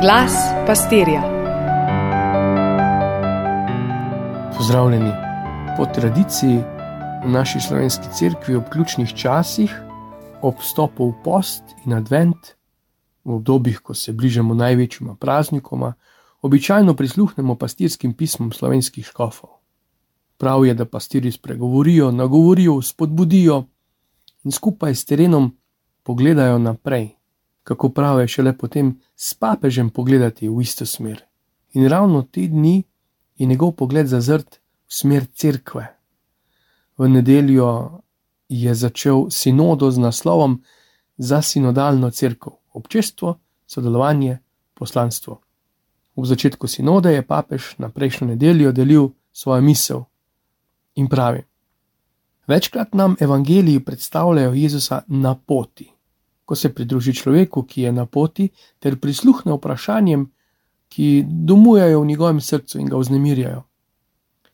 Glas pastirja. Pozdravljeni. Po tradiciji v naši slovenski cerkvi ob ključnih časih, ob stopu v post in advent, v obdobjih, ko se bližamo največjima praznikoma, običajno prisluhnemo pastirskim pismom slovenskih škofov. Prav je, da pastiri spregovorijo, nagovorijo, spodbudijo in skupaj s terenom pogledajo naprej, kako prav je šele potem s papežem pogledati v isto smer. In ravno te dni je njegov pogled zazrt v smer cerkve. V nedeljo je začel sinodo z naslovom Za sinodalno crkvo, občestvo, sodelovanje, poslanstvo. V začetku sinode je papež na prejšnjo nedeljo delil svojo misel in pravi: Večkrat nam evangeliji predstavljajo Jezusa na poti ko se pridruži človeku, ki je na poti, ter prisluhne vprašanjem, ki domujajo v njegovem srcu in ga vznemirjajo.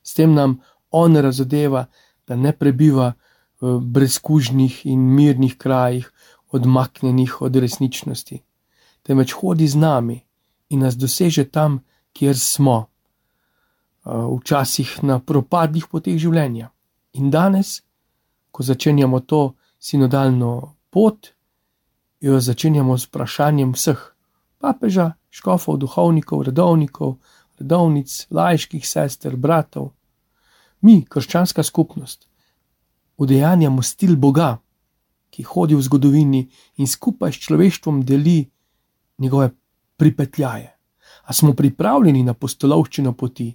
S tem nam on razodeva, da ne prebiva v brezkužnih in mirnih krajih, odmaknjenih od resničnosti, temveč hodi z nami in nas doseže tam, kjer smo, včasih na propadnih poteh življenja. In danes, ko začenjamo to sinodalno pot, jo začenjamo s vprašanjem vseh: papeža, škofov, duhovnikov, redovnikov, redovnic, lajških sester, bratov. Mi, krščanska skupnost, udejanjamo stil Boga, ki hodi v zgodovini in skupaj s človeštvom deli njegove pripetljaje. A smo pripravljeni na postolovščino poti,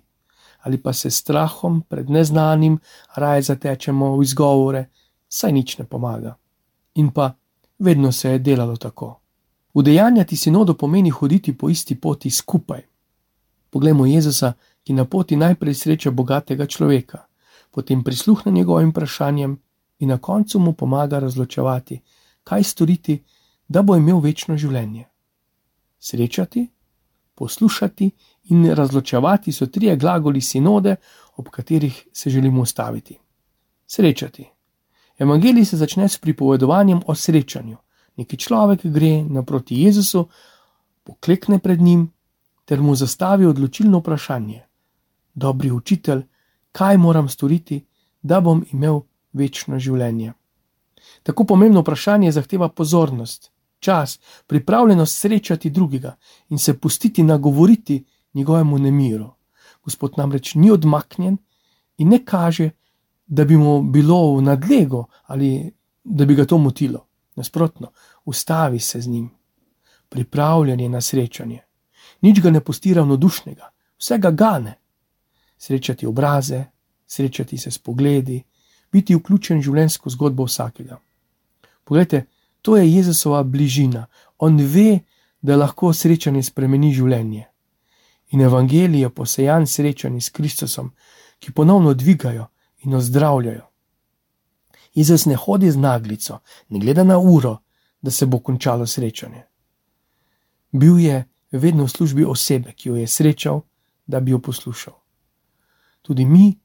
ali pa se strahom pred neznanim raje zatečemo v izgovore, saj nič ne pomaga. In pa vedno se je delalo tako. Udejanjati sinodo pomeni hoditi po isti poti skupaj. Poglejmo Jezusa, ki na poti najprej sreča bogatega človeka, potem prisluhne njegovim vprašanjem in na koncu mu pomaga razločevati, kaj storiti, da bo imel večno življenje. Srečati, poslušati in razločevati so trije glagoli sinode, ob katerih se želimo ustaviti. Srečati. Evangelij se začne s pripovedovanjem o srečanju. Neki človek gre naproti Jezusu, poklekne pred njim ter mu zastavi odločilno vprašanje: Dobri učitelj, kaj moram storiti, da bom imel večno življenje? Tako pomembno vprašanje zahteva pozornost, čas, pripravljenost srečati drugega in se pustiti nagovoriti njegovemu nemiru. Gospod namreč ni odmaknjen in ne kaže, da bi mu bilo v nadlego ali da bi ga to motilo. Nasprotno, ustavi se z njim, pripravljen je na srečanje. Nič ga ne pusti ravnodušnega, vsega gane. Srečati obraze, srečati se s pogledi, biti vključen v življenjsko zgodbo vsakega. Poglejte, to je Jezusova bližina. On ve, da lahko srečanje spremeni življenje. In evangelij je posejan srečanje s Kristusom, ki ponovno dvigajo in ozdravljajo. Jezus ne hodi z naglico, ne gleda na uro, da se bo končalo srečanje. Bil je vedno v službi osebe, ki jo je srečal, da bi jo poslušal. Tudi mi,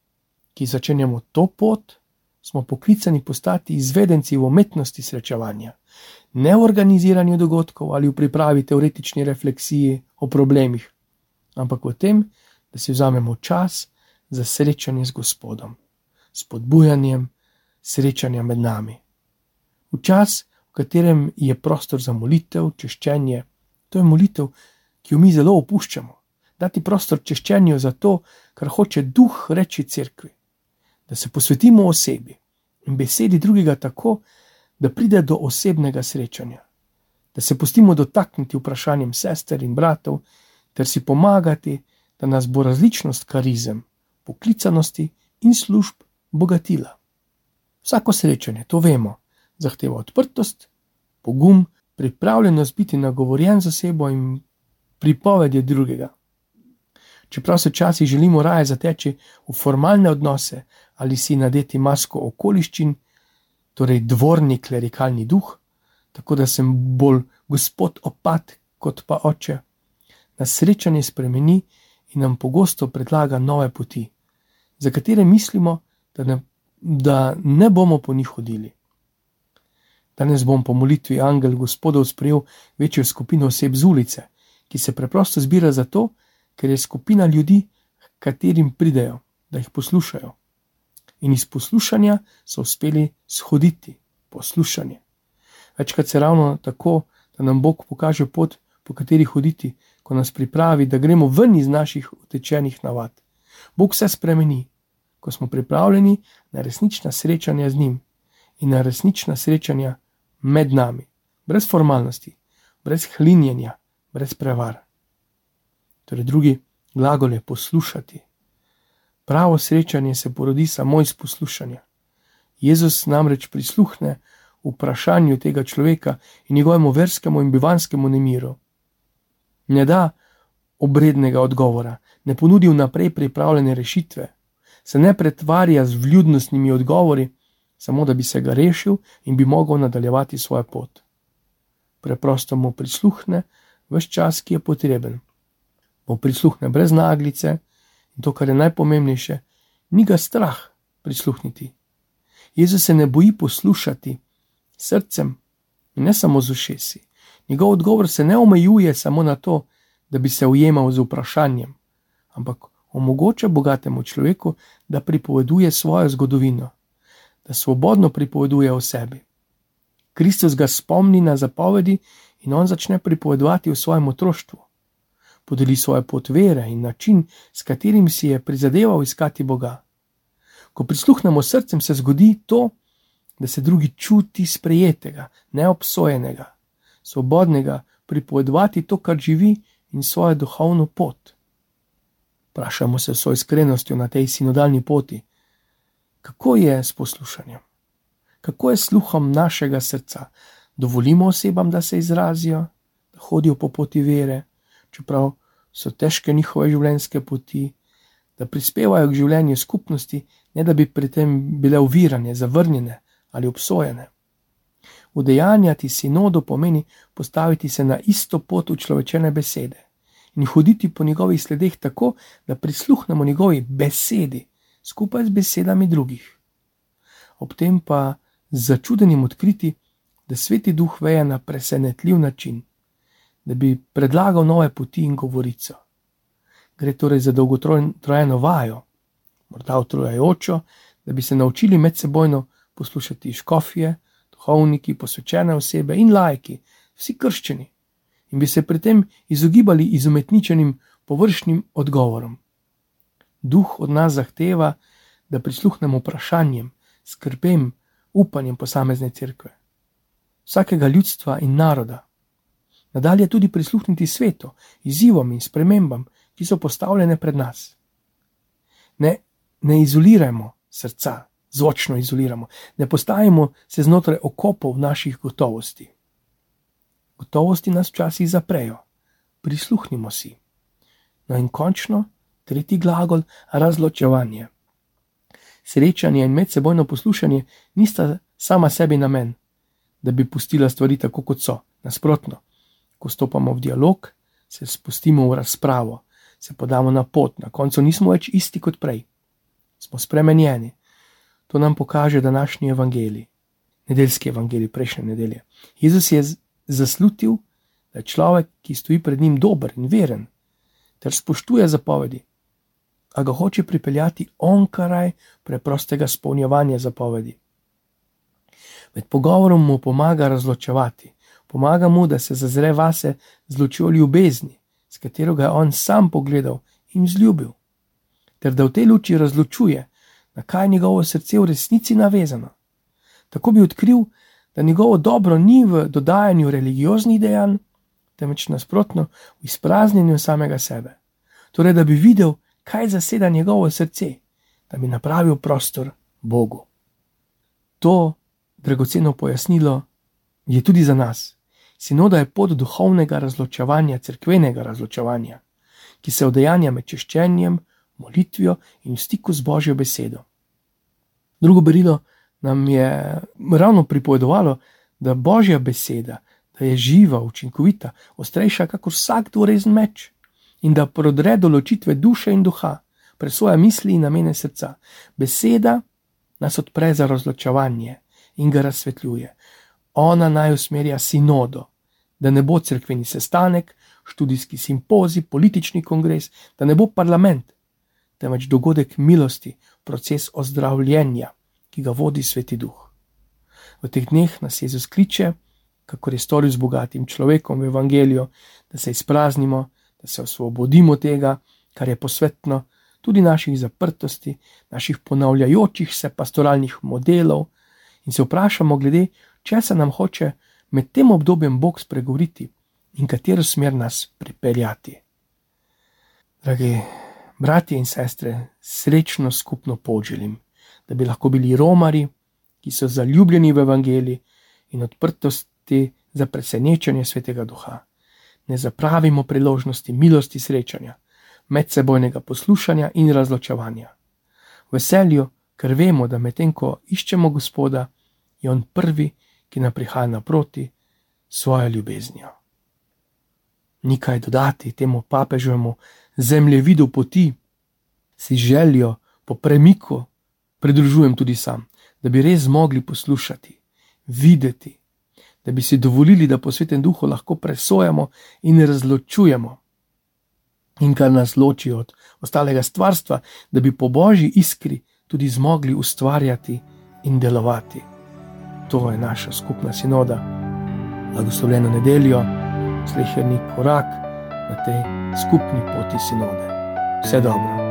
ki začenjamo to pot, smo poklicani postati izvedenci v umetnosti srečevanja, ne v organiziranju dogodkov ali v pripravi teoretični refleksiji o problemih, ampak v tem, da si vzamemo čas za srečanje z Gospodom spodbujanjem srečanja med nami. V čas, v katerem je prostor za molitev, češčenje, to je molitev, ki jo mi zelo opuščamo. Dati prostor češčenju za to, kar hoče duh reči cerkvi, da se posvetimo osebi in besedi drugega tako, da pride do osebnega srečanja, da se pustimo dotakniti vprašanjem sester in bratov, ter si pomagati, da nas bo različnost karizem, poklicanosti in služb bogatila. Vsako srečanje, to vemo, zahteva odprtost, pogum, pripravljenost biti nagovorjen za sebo in pripovedje drugega. Čeprav se včasih želimo raje zateči v formalne odnose ali si nadeti masko okoliščin, torej dvorni klerikalni duh, tako da sem bolj gospod opad kot pa oče, nas srečanje spremeni in nam pogosto predlaga nove poti, za katere mislimo, da ne, da ne bomo po njih hodili. Danes bom po molitvi Angel Gospodov sprejel večjo skupino oseb z ulice, ki se preprosto zbira zato, ker je skupina ljudi, katerim pridejo, da jih poslušajo. In iz poslušanja so uspeli shoditi, poslušanje. Večkrat se ravno tako, da nam Bog pokaže pot, po kateri hoditi, ko nas pripravi, da gremo ven iz naših utečenih navad. Bog se spremeni, ko smo pripravljeni na resnična srečanja z njim in na resnična srečanja med nami, brez formalnosti, brez hlinjenja, brez prevar. Torej, drugi glagol je poslušati. Pravo srečanje se porodi samo iz poslušanja. Jezus namreč prisluhne vprašanju tega človeka in njegovemu verskemu in bivanskemu nemiru. Ne da obrednega odgovora, ne ponudi vnaprej pripravljene rešitve, se ne pretvarja z vljudnostnimi odgovori, samo da bi se ga rešil in bi mogel nadaljevati svojo pot. Preprosto mu prisluhne vse čas, ki je potreben. Mu prisluhne brez naglice in to, kar je najpomembnejše, ni ga strah prisluhniti. Jezus se ne boji poslušati srcem in ne samo z ušesi. Njegov odgovor se ne omejuje samo na to, da bi se ujemal z vprašanjem, ampak omogoča bogatemu človeku, da pripoveduje svojo zgodovino, da svobodno pripoveduje o sebi. Kristus ga spomni na zapovedi in on začne pripovedovati o svojem otroštvu. Podeli svojo pot vere in način, s katerim si je prizadeval iskati Boga. Ko prisluhnemo srcem, se zgodi to, da se drugi čuti sprejetega, neobsojenega, svobodnega pripovedovati to, kar živi in svojo duhovno pot. Vprašamo se s iskrenostjo na tej sinodalni poti, kako je s poslušanjem, kako je sluhom našega srca. Dovolimo osebam, da se izrazijo, da hodijo po poti vere, čeprav so težke njihove življenjske poti, da prispevajo k življenju skupnosti, ne da bi pri tem bile uvirane, zavrnjene ali obsojene. Udejanjati sinodo pomeni postaviti se na isto pot človečene besede in hoditi po njegovih sledeh tako, da prisluhnemo njegovi besedi skupaj z besedami drugih. Ob tem pa z začudenjem odkriti, da sveti duh veje na presenetljiv način, da bi predlagal nove poti in govorico. Gre torej za dolgotrajno vajo, morda utrujajočo, da bi se naučili medsebojno poslušati škofije, duhovniki, posvečene osebe in lajki, vsi krščeni, in bi se pri tem izogibali izumetničenim površnim odgovorom. Duh od nas zahteva, da prisluhnemo vprašanjem, skrbem, upanjem posamezne cerkve, vsakega ljudstva in naroda. Nadalje tudi prisluhniti svetu, izzivom in spremembam, ki so postavljene pred nas. Ne, ne izolirajmo srca, zvočno izoliramo, ne postavimo se znotraj okopov naših gotovosti. Gotovosti nas včasih zaprejo, prisluhnimo si. No in končno, tretji glagol, razločevanje. Srečanje in medsebojno poslušanje nista sama sebi namen, da bi pustila stvari tako, kot so. Nasprotno, ko stopamo v dialog, se spustimo v razpravo, se podamo na pot, na koncu nismo več isti kot prej. Smo spremenjeni, To nam pokaže današnji evangelij, nedeljski evangelij prejšnje nedelje. Jezus je zaslutil, da je človek, ki stoji pred njim, dober in veren, ter spoštuje zapovedi, a ga hoče pripeljati onkraj preprostega spolnjevanja zapovedi. Med pogovorom mu pomaga razločevati, pomaga mu, da se zazre vase z lučjo ljubezni, s katero ga je on sam pogledal in zljubil, ter da v tej luči razločuje, na kaj je njegovo srce v resnici navezano. Tako bi odkril, da njegovo dobro ni v dodajanju religioznih dejanj, temveč nasprotno v izpraznjenju samega sebe. Torej, da bi videl, kaj zaseda njegovo srce, da bi napravil prostor Bogu. To dragoceno pojasnilo je tudi za nas. Sinoda je pot duhovnega razločevanja, crkvenega razločevanja, ki se odejanja med češčenjem, molitvijo in v stiku z Božjo besedo. Drugo berilo nam je ravno pripovedovalo, da Božja beseda da je živa, učinkovita, ostrejša kot vsak dvorezen meč in da prodre določitve duše in duha, presvoja misli in namene srca. Beseda nas odpre za razločevanje in ga razsvetljuje. Ona naj usmerja sinodo, da ne bo crkveni sestanek, študijski simpozij, politični kongres, da ne bo parlament, temveč dogodek milosti, proces ozdravljenja, ki ga vodi Sveti Duh. V teh dneh nas Jezus kliče, kako je storil z bogatim človekom v Evangeliju, da se izpraznimo, da se osvobodimo tega, kar je posvetno, tudi naših zaprtosti, naših ponavljajočih se pastoralnih modelov, in se vprašamo, glede česa nam hoče med tem obdobjem Bog spregovoriti in katero smer nas pripeljati. Dragi bratje in sestre, srečno skupno poželim, da bi lahko bili romari, ki so zaljubljeni v evangeliji in odprtosti za presenečenje svetega duha. Ne zapravimo priložnosti milosti srečanja, medsebojnega poslušanja in razločevanja. Veselju, ker vemo, da medtem ko iščemo Gospoda, je On prvi, ki nam prihaja naproti svojo ljubeznijo. Nikaj dodati temu papežovemu zemljevidu poti, si željo po premiku, pridružujem tudi sam, da bi res mogli poslušati, videti, da bi si dovolili, da po svetem duhu lahko presojamo in razločujemo. In kar nas loči od ostalega stvarstva, da bi po božji iskri tudi zmogli ustvarjati in delovati. To je naša skupna sinoda, blagoslovljeno nedeljo, sleherni korak na tej skupni poti sinode. Vse dobro.